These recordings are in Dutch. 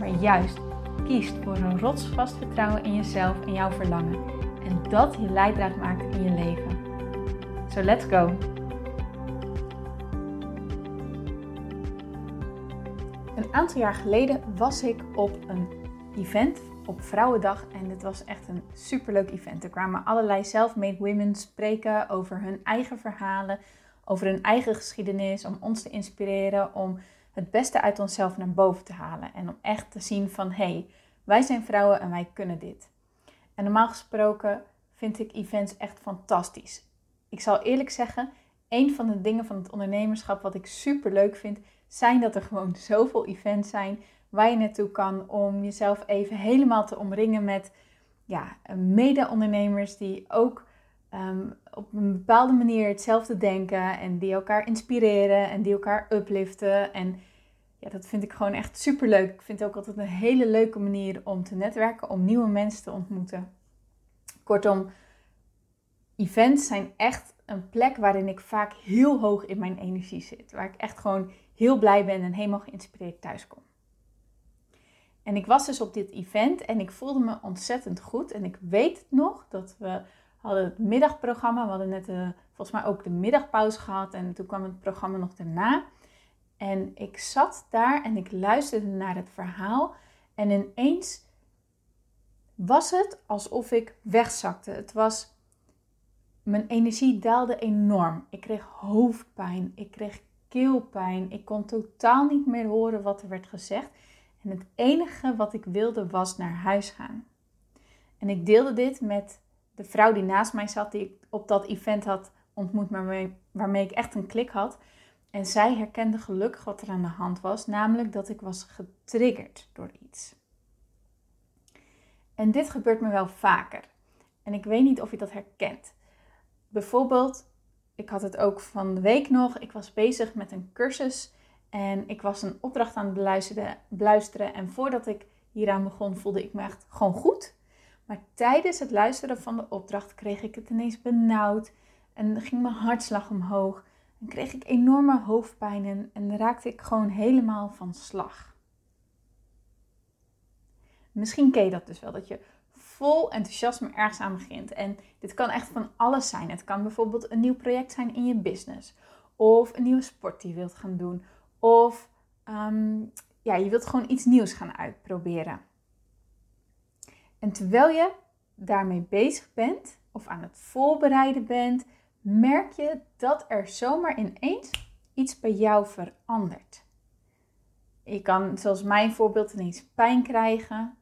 maar juist kiest voor een rotsvast vertrouwen in jezelf en jouw verlangen. En dat je leidraad maakt in je leven. So let's go! Een aantal jaar geleden was ik op een event op Vrouwendag en dit was echt een superleuk event. Er kwamen allerlei self-made women spreken over hun eigen verhalen, over hun eigen geschiedenis, om ons te inspireren, om het beste uit onszelf naar boven te halen. En om echt te zien van hé, hey, wij zijn vrouwen en wij kunnen dit. En normaal gesproken vind ik events echt fantastisch. Ik zal eerlijk zeggen, een van de dingen van het ondernemerschap wat ik super leuk vind, zijn dat er gewoon zoveel events zijn waar je naartoe kan om jezelf even helemaal te omringen met ja, mede-ondernemers die ook Ehm, op een bepaalde manier hetzelfde denken en die elkaar inspireren en die elkaar upliften. En ja, dat vind ik gewoon echt super leuk. Ik vind het ook altijd een hele leuke manier om te netwerken, om nieuwe mensen te ontmoeten. Kortom, events zijn echt een plek waarin ik vaak heel hoog in mijn energie zit. Waar ik echt gewoon heel blij ben en helemaal geïnspireerd thuis kom. En ik was dus op dit event en ik voelde me ontzettend goed. En ik weet nog dat we hadden het middagprogramma. We hadden net uh, volgens mij ook de middagpauze gehad. En toen kwam het programma nog daarna. En ik zat daar en ik luisterde naar het verhaal. En ineens was het alsof ik wegzakte. Het was. Mijn energie daalde enorm. Ik kreeg hoofdpijn. Ik kreeg keelpijn. Ik kon totaal niet meer horen wat er werd gezegd. En het enige wat ik wilde was naar huis gaan. En ik deelde dit met de vrouw die naast mij zat, die ik op dat event had ontmoet, waarmee, waarmee ik echt een klik had. En zij herkende gelukkig wat er aan de hand was, namelijk dat ik was getriggerd door iets. En dit gebeurt me wel vaker. En ik weet niet of je dat herkent. Bijvoorbeeld, ik had het ook van de week nog. Ik was bezig met een cursus en ik was een opdracht aan het beluisteren. beluisteren en voordat ik hieraan begon, voelde ik me echt gewoon goed. Maar tijdens het luisteren van de opdracht kreeg ik het ineens benauwd en ging mijn hartslag omhoog. En kreeg ik enorme hoofdpijn en, raakte ik gewoon helemaal van slag. Misschien ken je dat dus wel, dat je vol enthousiasme ergens aan begint. En dit kan echt van alles zijn. Het kan bijvoorbeeld een nieuw project zijn in je business. Of een nieuwe sport die je wilt gaan doen. Of ehm, ja, je wilt gewoon iets nieuws gaan uitproberen. En terwijl je daarmee bezig bent of aan het voorbereiden bent, merk je dat er zomaar ineens iets bij jou verandert. Je kan, zoals mijn voorbeeld, ineens pijn krijgen.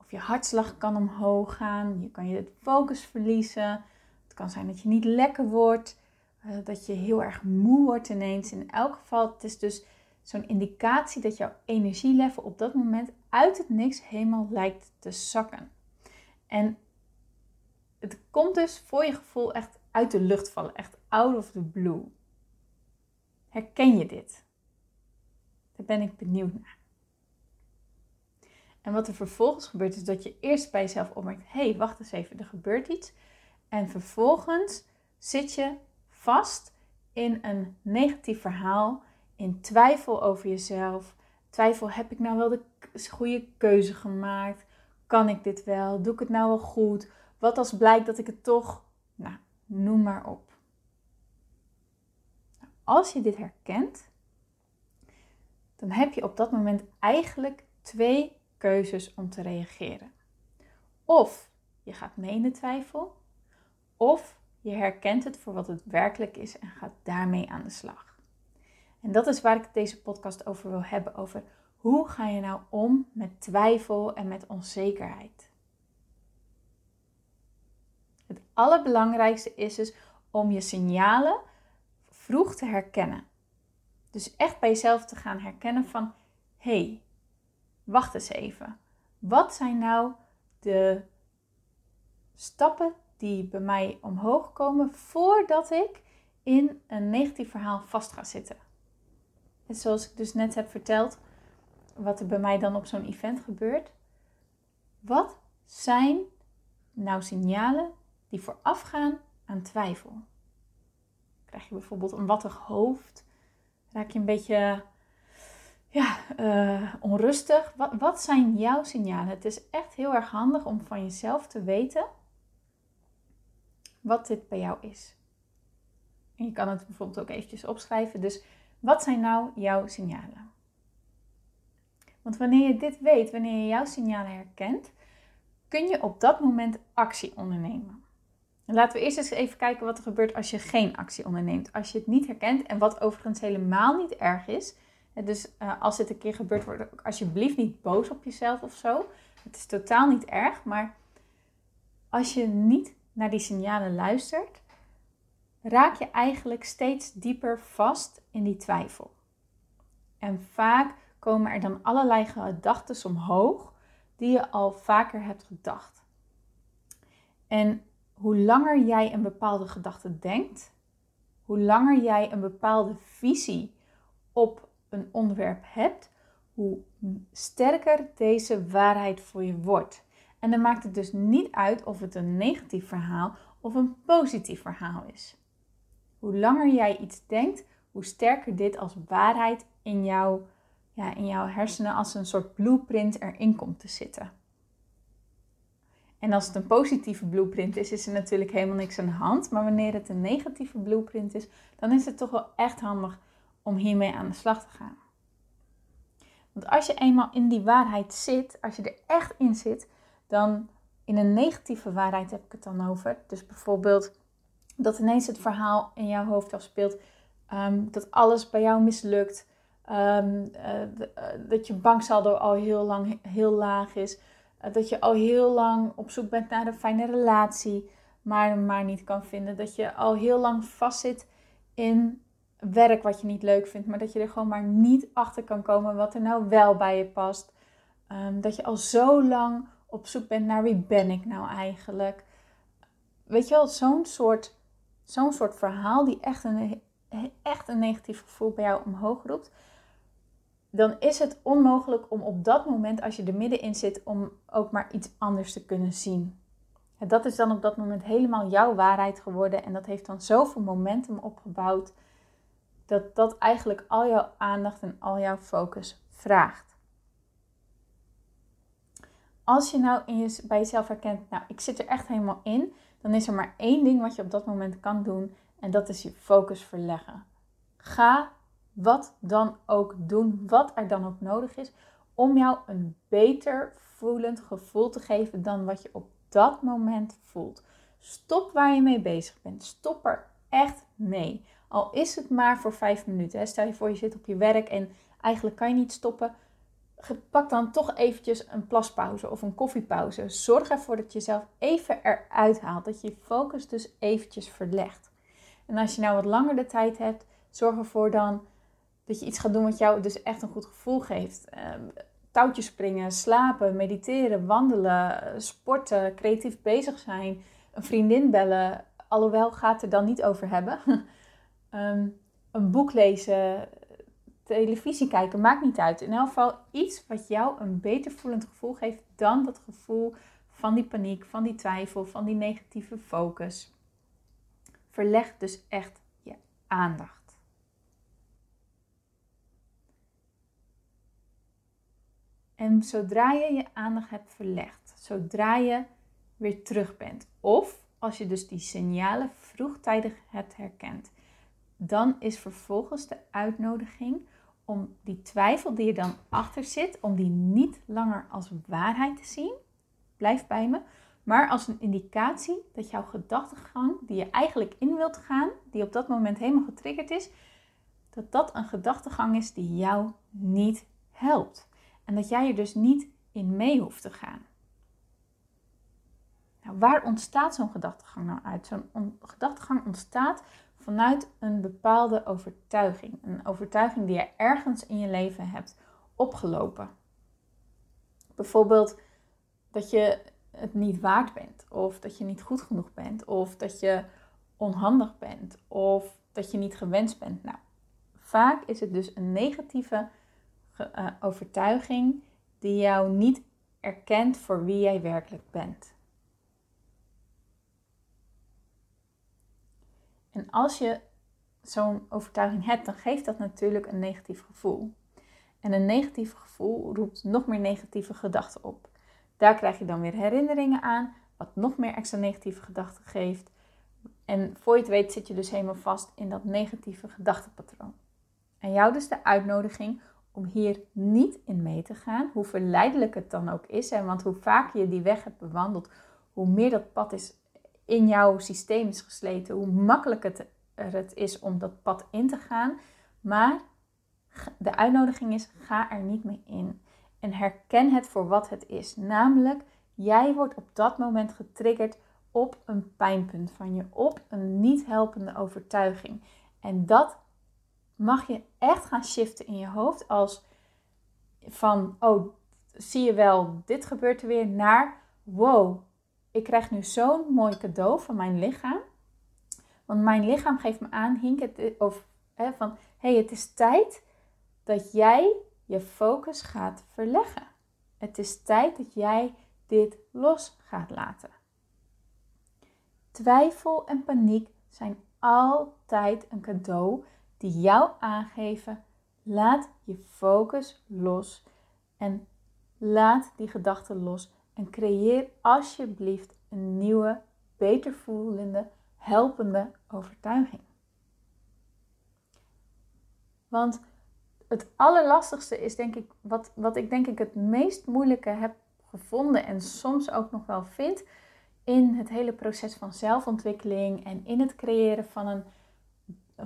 Of je hartslag kan omhoog gaan. Je kan je focus verliezen. Het kan zijn dat je niet lekker wordt. Eh, dat je heel erg moe wordt ineens. In elk geval, het is dus zo'n indicatie dat jouw energielevel op dat moment uit het niks helemaal lijkt te zakken. En het komt dus voor je gevoel echt uit de lucht vallen, echt out of the blue. Herken je dit? Daar ben ik benieuwd naar. En wat er vervolgens gebeurt is dat je eerst bij jezelf opmerkt: hé, hey, wacht eens even, er gebeurt iets. En vervolgens zit je vast in een negatief verhaal, in twijfel over jezelf. Twijfel, heb ik nou wel de goede keuze gemaakt? Kan ik dit wel? Doe ik het nou wel goed? Wat als blijkt dat ik het toch. Nou, noem maar op. Als je dit herkent, dan heb je op dat moment eigenlijk twee keuzes om te reageren. Of je gaat mee in de twijfel, of je herkent het voor wat het werkelijk is en gaat daarmee aan de slag. En dat is waar ik deze podcast over wil hebben: over hoe ga je nou om met twijfel en met onzekerheid? Het allerbelangrijkste is dus om je signalen vroeg te herkennen. Dus echt bij jezelf te gaan herkennen van hé, hey, wacht eens even. Wat zijn nou de stappen die bij mij omhoog komen voordat ik in een negatief verhaal vast ga zitten? En zoals ik dus net heb verteld, wat er bij mij dan op zo'n event gebeurt. Wat zijn nou signalen die voorafgaan aan twijfel? Krijg je bijvoorbeeld een wattig hoofd? Raak je een beetje ja, uh, onrustig? Wat, wat zijn jouw signalen? Het is echt heel erg handig om van jezelf te weten wat dit bij jou is. En je kan het bijvoorbeeld ook eventjes opschrijven. Dus wat zijn nou jouw signalen? Want wanneer je dit weet, wanneer je jouw signalen herkent, kun je op dat moment actie ondernemen. Laten we eerst eens even kijken wat er gebeurt als je geen actie onderneemt. Als je het niet herkent en wat overigens helemaal niet erg is. Dus uh, als dit een keer gebeurt, word alsjeblieft niet boos op jezelf of zo. Het is totaal niet erg, maar als je niet naar die signalen luistert, raak je eigenlijk steeds dieper vast in die twijfel. En vaak komen er dan allerlei gedachten omhoog die je al vaker hebt gedacht. En hoe langer jij een bepaalde gedachte denkt, hoe langer jij een bepaalde visie op een onderwerp hebt, hoe sterker deze waarheid voor je wordt. En dan maakt het dus niet uit of het een negatief verhaal of een positief verhaal is. Hoe langer jij iets denkt, hoe sterker dit als waarheid in jouw, in jouw hersenen als een soort blueprint erin komt te zitten. En als het een positieve blueprint is, is er natuurlijk helemaal niks aan de hand. Maar wanneer het een negatieve blueprint is, dan is het toch wel echt handig om hiermee aan de slag te gaan. Want als je eenmaal in die waarheid zit, als je er echt in zit, dan in een negatieve waarheid heb ik het dan over. Dus bijvoorbeeld dat ineens het verhaal in jouw hoofd afspeelt, um, dat alles bij jou mislukt, um, uh, dat je banksaldo al heel lang heel laag is, uh, dat je al heel lang op zoek bent naar een fijne relatie, maar maar niet kan vinden, dat je al heel lang vastzit in werk wat je niet leuk vindt, maar dat je er gewoon maar niet achter kan komen wat er nou wel bij je past. Um, dat je al zo lang op zoek bent naar wie ben ik nou eigenlijk. Weet je wel, zo'n soort, zo'n soort verhaal die echt een, echt een negatief gevoel bij jou omhoog roept. Dan is het onmogelijk om op dat moment, als je er middenin zit, om ook maar iets anders te kunnen zien. En dat is dan op dat moment helemaal jouw waarheid geworden. En dat heeft dan zoveel momentum opgebouwd. Dat dat eigenlijk al jouw aandacht en al jouw focus vraagt. Als je nou in je, bij jezelf herkent, nou, ik zit er echt helemaal in, dan is er maar één ding wat je op dat moment kan doen en dat is je focus verleggen. Ga wat dan ook doen, wat er dan ook nodig is, om jou een beter voelend gevoel te geven dan wat je op dat moment voelt. Stop waar je mee bezig bent. Stop er echt mee. Al is het maar voor vijf minuten. Stel je voor je zit op je werk en eigenlijk kan je niet stoppen pak dan toch eventjes een plaspauze of een koffiepauze. Zorg ervoor dat je jezelf even eruit haalt. Dat je je focus dus eventjes verlegt. En als je nou wat langer de tijd hebt, zorg ervoor dan dat je iets gaat doen wat jou dus echt een goed gevoel geeft. Ehm, touwtjes springen, slapen, mediteren, wandelen, sporten, creatief bezig zijn, een vriendin bellen. Alhoewel gaat er dan niet over hebben. Ehm, een boek lezen, televisie kijken, maakt niet uit. In elk geval iets wat jou een beter voelend gevoel geeft dan dat gevoel van die paniek, van die twijfel, van die negatieve focus. Verleg dus echt je aandacht. En zodra je je aandacht hebt verlegd, zodra je weer terug bent, of als je dus die signalen vroegtijdig hebt herkend, dan is vervolgens de uitnodiging om die twijfel die er dan achter zit, om die niet langer als waarheid te zien, blijf bij me, maar als een indicatie dat jouw gedachtegang die je eigenlijk in wilt gaan, die op dat moment helemaal getriggerd is, dat dat een gedachtegang is die jou niet helpt. En dat jij er dus niet in mee hoeft te gaan. Nou, waar ontstaat zo'n gedachtegang nou uit? Zo'n gedachtegang ontstaat vanuit een bepaalde overtuiging. Een overtuiging die je ergens in je leven hebt opgelopen. Bijvoorbeeld dat je het niet waard bent, of dat je niet goed genoeg bent, of dat je onhandig bent, of dat je niet gewenst bent. Nou, vaak is het dus een negatieve uh, overtuiging die jou niet erkent voor wie jij werkelijk bent. En als je zo'n overtuiging hebt, dan geeft dat natuurlijk een negatief gevoel. En een negatief gevoel roept nog meer negatieve gedachten op. Daar krijg je dan weer herinneringen aan, wat nog meer extra negatieve gedachten geeft. En voor je het weet zit je dus helemaal vast in dat negatieve gedachtenpatroon. En jou dus de uitnodiging om hier niet in mee te gaan, hoe verleidelijk het dan ook is. Hè? Want hoe vaker je die weg hebt bewandeld, hoe meer dat pad is in jouw systeem is gesleten, hoe makkelijker het is om dat pad in te gaan. Maar de uitnodiging is: ga er niet mee in. En herken het voor wat het is. Namelijk, jij wordt op dat moment getriggerd op een pijnpunt van je, op een niet helpende overtuiging. En dat mag je echt gaan shiften in je hoofd als van, oh, zie je wel, dit gebeurt er weer, naar, wow, ik krijg nu zo'n mooi cadeau van mijn lichaam. Want mijn lichaam geeft me aan, Hink, het, of hè, van, hey, het is tijd dat jij je focus gaat verleggen. Het is tijd dat jij dit los gaat laten. Twijfel en paniek zijn altijd een cadeau die jou aangeven: laat je focus los en laat die gedachten los en creëer alsjeblieft een nieuwe, beter voelende, helpende overtuiging. Want het allerlastigste is denk ik, wat, wat ik denk ik het meest moeilijke heb gevonden en soms ook nog wel vind in het hele proces van zelfontwikkeling en in het creëren van een,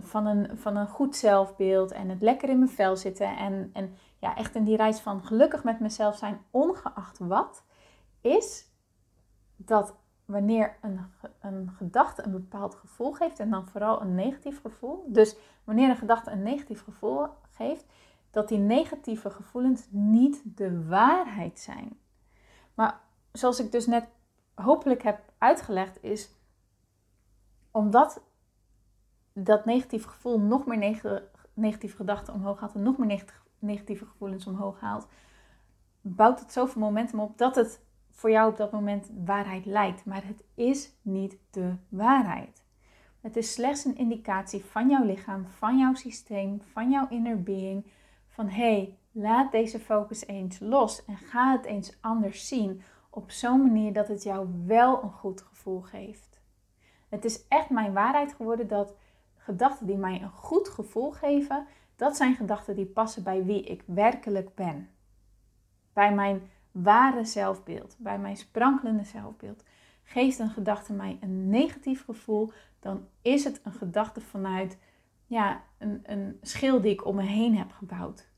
van een, van een goed zelfbeeld en het lekker in mijn vel zitten en, en ja, echt in die reis van gelukkig met mezelf zijn, ongeacht wat, is dat wanneer een, een gedachte een bepaald gevoel geeft en dan vooral een negatief gevoel, dus wanneer een gedachte een negatief gevoel geeft, dat die negatieve gevoelens niet de waarheid zijn. Maar zoals ik dus net hopelijk heb uitgelegd, is omdat dat negatieve gevoel nog meer negatieve gedachten omhoog haalt en nog meer negatieve gevoelens omhoog haalt, bouwt het zoveel momentum op dat het voor jou op dat moment waarheid lijkt. Maar het is niet de waarheid. Het is slechts een indicatie van jouw lichaam, van jouw systeem, van jouw inner being. Van hé, hey, laat deze focus eens los en ga het eens anders zien. Op zo'n manier dat het jou wel een goed gevoel geeft. Het is echt mijn waarheid geworden dat gedachten die mij een goed gevoel geven, dat zijn gedachten die passen bij wie ik werkelijk ben. Bij mijn ware zelfbeeld, bij mijn sprankelende zelfbeeld. Geeft een gedachte mij een negatief gevoel, dan is het een gedachte vanuit ja, een, een schil die ik om me heen heb gebouwd.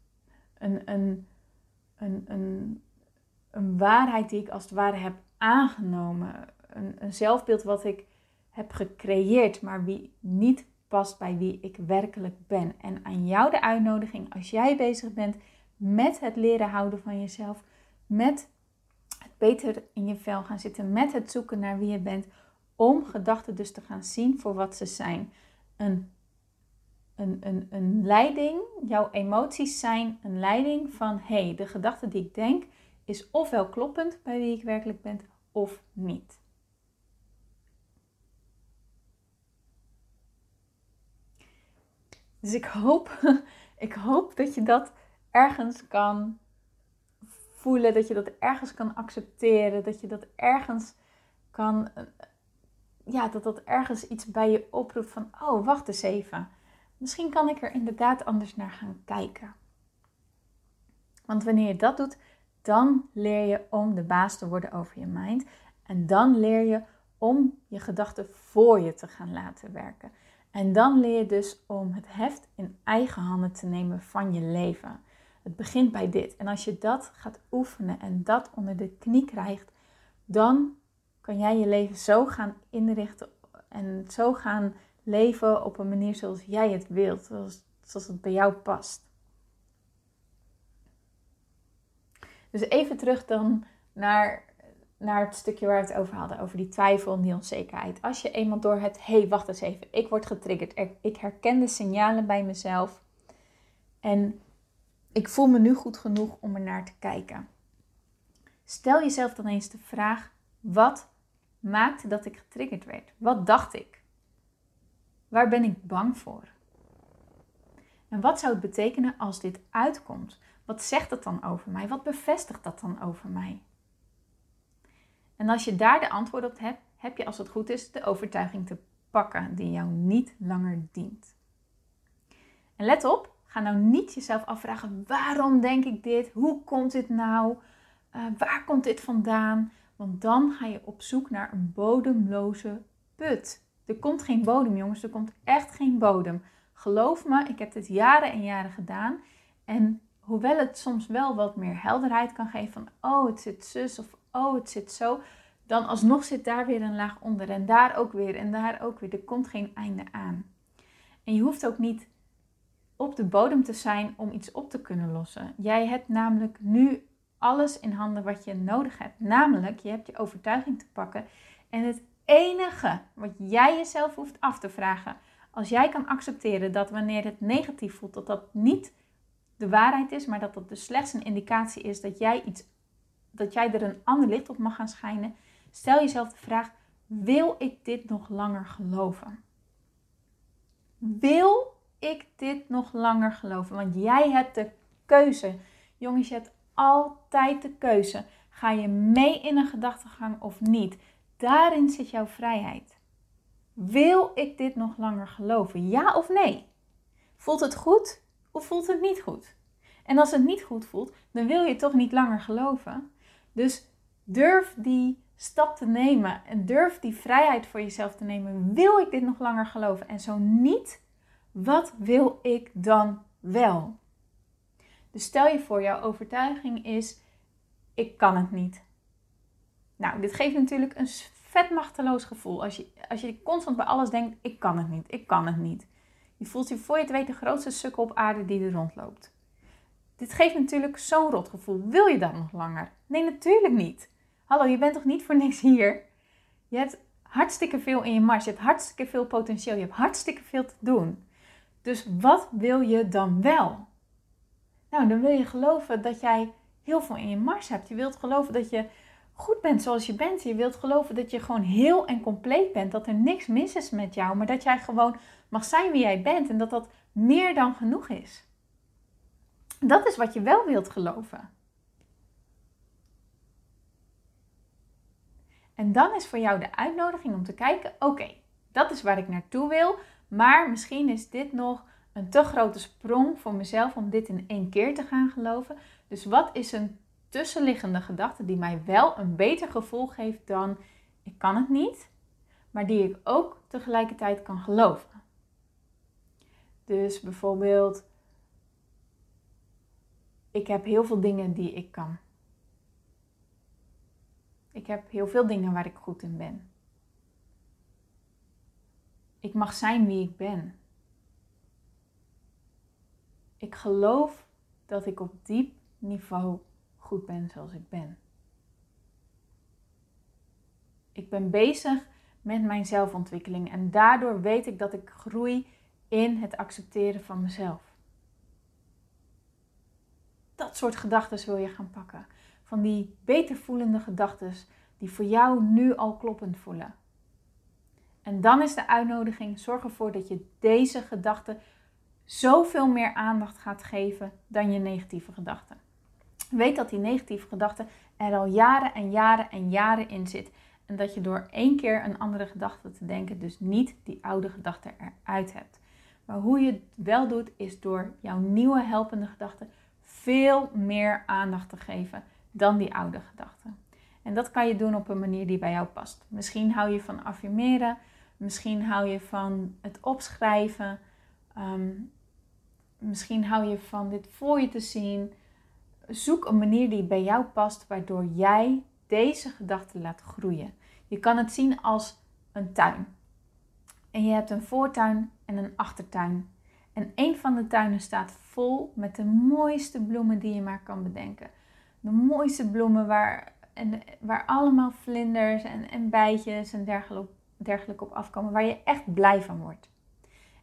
Een, een, een, een, een waarheid die ik als het ware heb aangenomen. Een, een zelfbeeld wat ik heb gecreëerd, maar wie niet past bij wie ik werkelijk ben. En aan jou de uitnodiging, als jij bezig bent met het leren houden van jezelf, met het beter in je vel gaan zitten, met het zoeken naar wie je bent, om gedachten dus te gaan zien voor wat ze zijn. Een, een, een, een leiding, jouw emoties zijn een leiding van hé, hey, de gedachte die ik denk is ofwel kloppend bij wie ik werkelijk ben of niet. Dus ik hoop, ik hoop dat je dat ergens kan voelen, dat je dat ergens kan accepteren, dat je dat ergens kan, ja, dat dat ergens iets bij je oproept van, oh, wacht eens even. Misschien kan ik er inderdaad anders naar gaan kijken. Want wanneer je dat doet, dan leer je om de baas te worden over je mind. En dan leer je om je gedachten voor je te gaan laten werken. En dan leer je dus om het heft in eigen handen te nemen van je leven. Het begint bij dit. En als je dat gaat oefenen en dat onder de knie krijgt, dan kan jij je leven zo gaan inrichten en zo gaan leven op een manier zoals jij het wilt, zoals, het bij jou past. Dus even terug dan naar, naar het stukje waar we het over hadden, over die twijfel en die onzekerheid. Als je eenmaal door hebt, hé, hey, wacht eens even, ik word getriggerd. Ik herken de signalen bij mezelf en ik voel me nu goed genoeg om er naar te kijken. Stel jezelf dan eens de vraag: wat maakte dat ik getriggerd werd? Wat dacht ik? Waar ben ik bang voor? En wat zou het betekenen als dit uitkomt? Wat zegt dat dan over mij? Wat bevestigt dat dan over mij? En als je daar de antwoord op hebt, heb je als het goed is de overtuiging te pakken die jou niet langer dient. En let op, ga nou niet jezelf afvragen: waarom denk ik dit? Hoe komt dit nou? Uh, waar komt dit vandaan? Want dan ga je op zoek naar een bodemloze put. Er komt geen bodem, jongens. Er komt echt geen bodem. Geloof me, ik heb dit jaren en jaren gedaan. En hoewel het soms wel wat meer helderheid kan geven van, oh, het zit zus of oh, het zit zo, dan alsnog zit daar weer een laag onder en daar ook weer en daar ook weer. Er komt geen einde aan. En je hoeft ook niet op de bodem te zijn om iets op te kunnen lossen. Jij hebt namelijk nu alles in handen wat je nodig hebt. Namelijk, je hebt je overtuiging te pakken. En het enige wat jij jezelf hoeft af te vragen, als jij kan accepteren dat wanneer het negatief voelt, dat dat niet de waarheid is, maar dat dat dus slechts een indicatie is dat jij, iets, dat jij er een ander licht op mag gaan schijnen, stel jezelf de vraag: wil ik dit nog langer geloven? Wil ik dit nog langer geloven? Want jij hebt de keuze. Jongens, je hebt altijd de keuze. Ga je mee in een gedachtegang of niet? Daarin zit jouw vrijheid. Wil ik dit nog langer geloven? Ja of nee? Voelt het goed of voelt het niet goed? En als het niet goed voelt, dan wil je toch niet langer geloven. Dus durf die stap te nemen en durf die vrijheid voor jezelf te nemen. Wil ik dit nog langer geloven? En zo niet, wat wil ik dan wel? Dus stel je voor, jouw overtuiging is: ik kan het niet. Nou, dit geeft natuurlijk een vet machteloos gevoel. Als je, als je constant bij alles denkt: ik kan het niet, ik kan het niet. Je voelt je voor je het weet de grootste sukkel op aarde die er rondloopt. Dit geeft natuurlijk zo'n rot gevoel. Wil je dat nog langer? Nee, natuurlijk niet. Hallo, je bent toch niet voor niks hier? Je hebt hartstikke veel in je mars. Je hebt hartstikke veel potentieel. Je hebt hartstikke veel te doen. Dus wat wil je dan wel? Nou, dan wil je geloven dat jij heel veel in je mars hebt. Je wilt geloven dat je goed bent zoals je bent. Je wilt geloven dat je gewoon heel en compleet bent. Dat er niks mis is met jou. Maar dat jij gewoon mag zijn wie jij bent. En dat dat meer dan genoeg is. Dat is wat je wel wilt geloven. En dan is voor jou de uitnodiging om te kijken: oké, dat is waar ik naartoe wil. Maar misschien is dit nog een te grote sprong voor mezelf om dit in één keer te gaan geloven. Dus wat is een tussenliggende gedachte die mij wel een beter gevoel geeft dan ik kan het niet, maar die ik ook tegelijkertijd kan geloven? Dus bijvoorbeeld, ik heb heel veel dingen die ik kan. Ik heb heel veel dingen waar ik goed in ben. Ik mag zijn wie ik ben. Ik geloof dat ik op diep niveau goed ben zoals ik ben. Ik ben bezig met mijn zelfontwikkeling en daardoor weet ik dat ik groei in het accepteren van mezelf. Soort gedachten wil je gaan pakken. Van die beter voelende gedachten die voor jou nu al kloppend voelen. En dan is de uitnodiging: zorg ervoor dat je deze gedachten zoveel meer aandacht gaat geven dan je negatieve gedachten. Weet dat die negatieve gedachte er al jaren en jaren en jaren in zit. En dat je door één keer een andere gedachte te denken, dus niet die oude gedachte eruit hebt. Maar hoe je het wel doet, is door jouw nieuwe helpende gedachten veel meer aandacht te geven dan die oude gedachten. En dat kan je doen op een manier die bij jou past. Misschien hou je van affirmeren, misschien hou je van het opschrijven, ehm, misschien hou je van dit voor je te zien. Zoek een manier die bij jou past, waardoor jij deze gedachte laat groeien. Je kan het zien als een tuin. En je hebt een voortuin en een achtertuin. En een van de tuinen staat vol met de mooiste bloemen die je maar kan bedenken. de mooiste bloemen waar, en, waar allemaal vlinders en, en bijtjes en dergelijke, dergelijke op afkomen, waar je echt blij van wordt.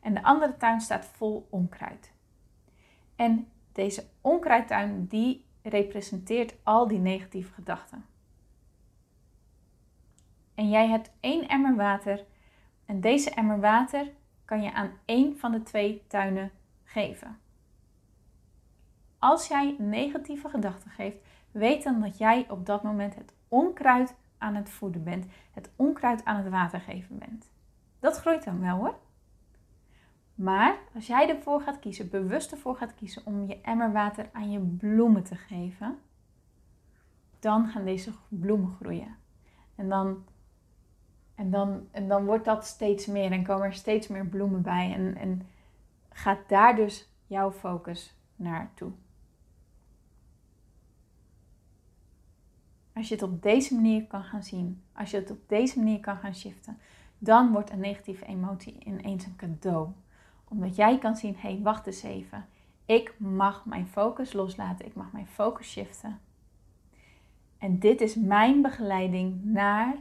En de andere tuin staat vol onkruid. En deze onkruidtuin die representeert al die negatieve gedachten. En jij hebt één emmer water en deze emmer water kan je aan één van de twee tuinen geven. Als jij negatieve gedachten geeft, weet dan dat jij op dat moment het onkruid aan het voeden bent, het onkruid aan het water geven bent. Dat groeit dan wel hoor. Maar als jij ervoor gaat kiezen, bewust ervoor gaat kiezen om je emmer water aan je bloemen te geven, dan gaan deze bloemen groeien. En dan, en dan, en dan wordt dat steeds meer en komen er steeds meer bloemen bij. En, en gaat daar dus jouw focus naartoe. Als je het op deze manier kan gaan zien, als je het op deze manier kan gaan shiften, dan wordt een negatieve emotie ineens een cadeau. Omdat jij kan zien, hé, hey, wacht eens even. Ik mag mijn focus loslaten, ik mag mijn focus shiften. En dit is mijn begeleiding naar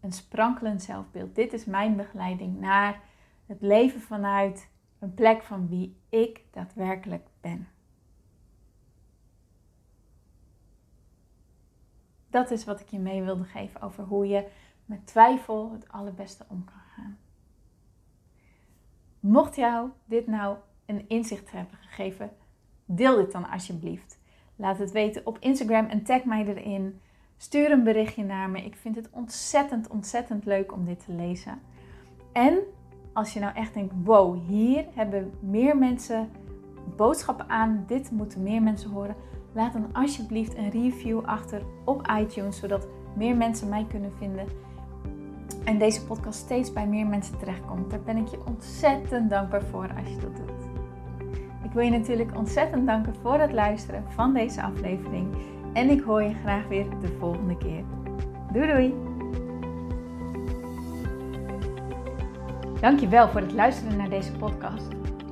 een sprankelend zelfbeeld. Dit is mijn begeleiding naar het leven vanuit een plek van wie ik daadwerkelijk ben. Dat is wat ik je mee wilde geven over hoe je met twijfel het allerbeste om kan gaan. Mocht jou dit nou een inzicht hebben gegeven, deel dit dan alsjeblieft. Laat het weten op Instagram en tag mij erin. Stuur een berichtje naar me. Ik vind het ontzettend, ontzettend leuk om dit te lezen. En als je nou echt denkt: wow, hier hebben meer mensen boodschappen aan. Dit moeten meer mensen horen. Laat dan alsjeblieft een review achter op iTunes, zodat meer mensen mij kunnen vinden. En deze podcast steeds bij meer mensen terechtkomt. Daar ben ik je ontzettend dankbaar voor als je dat doet. Ik wil je natuurlijk ontzettend danken voor het luisteren van deze aflevering. En ik hoor je graag weer de volgende keer. Doei doei! Dankjewel voor het luisteren naar deze podcast.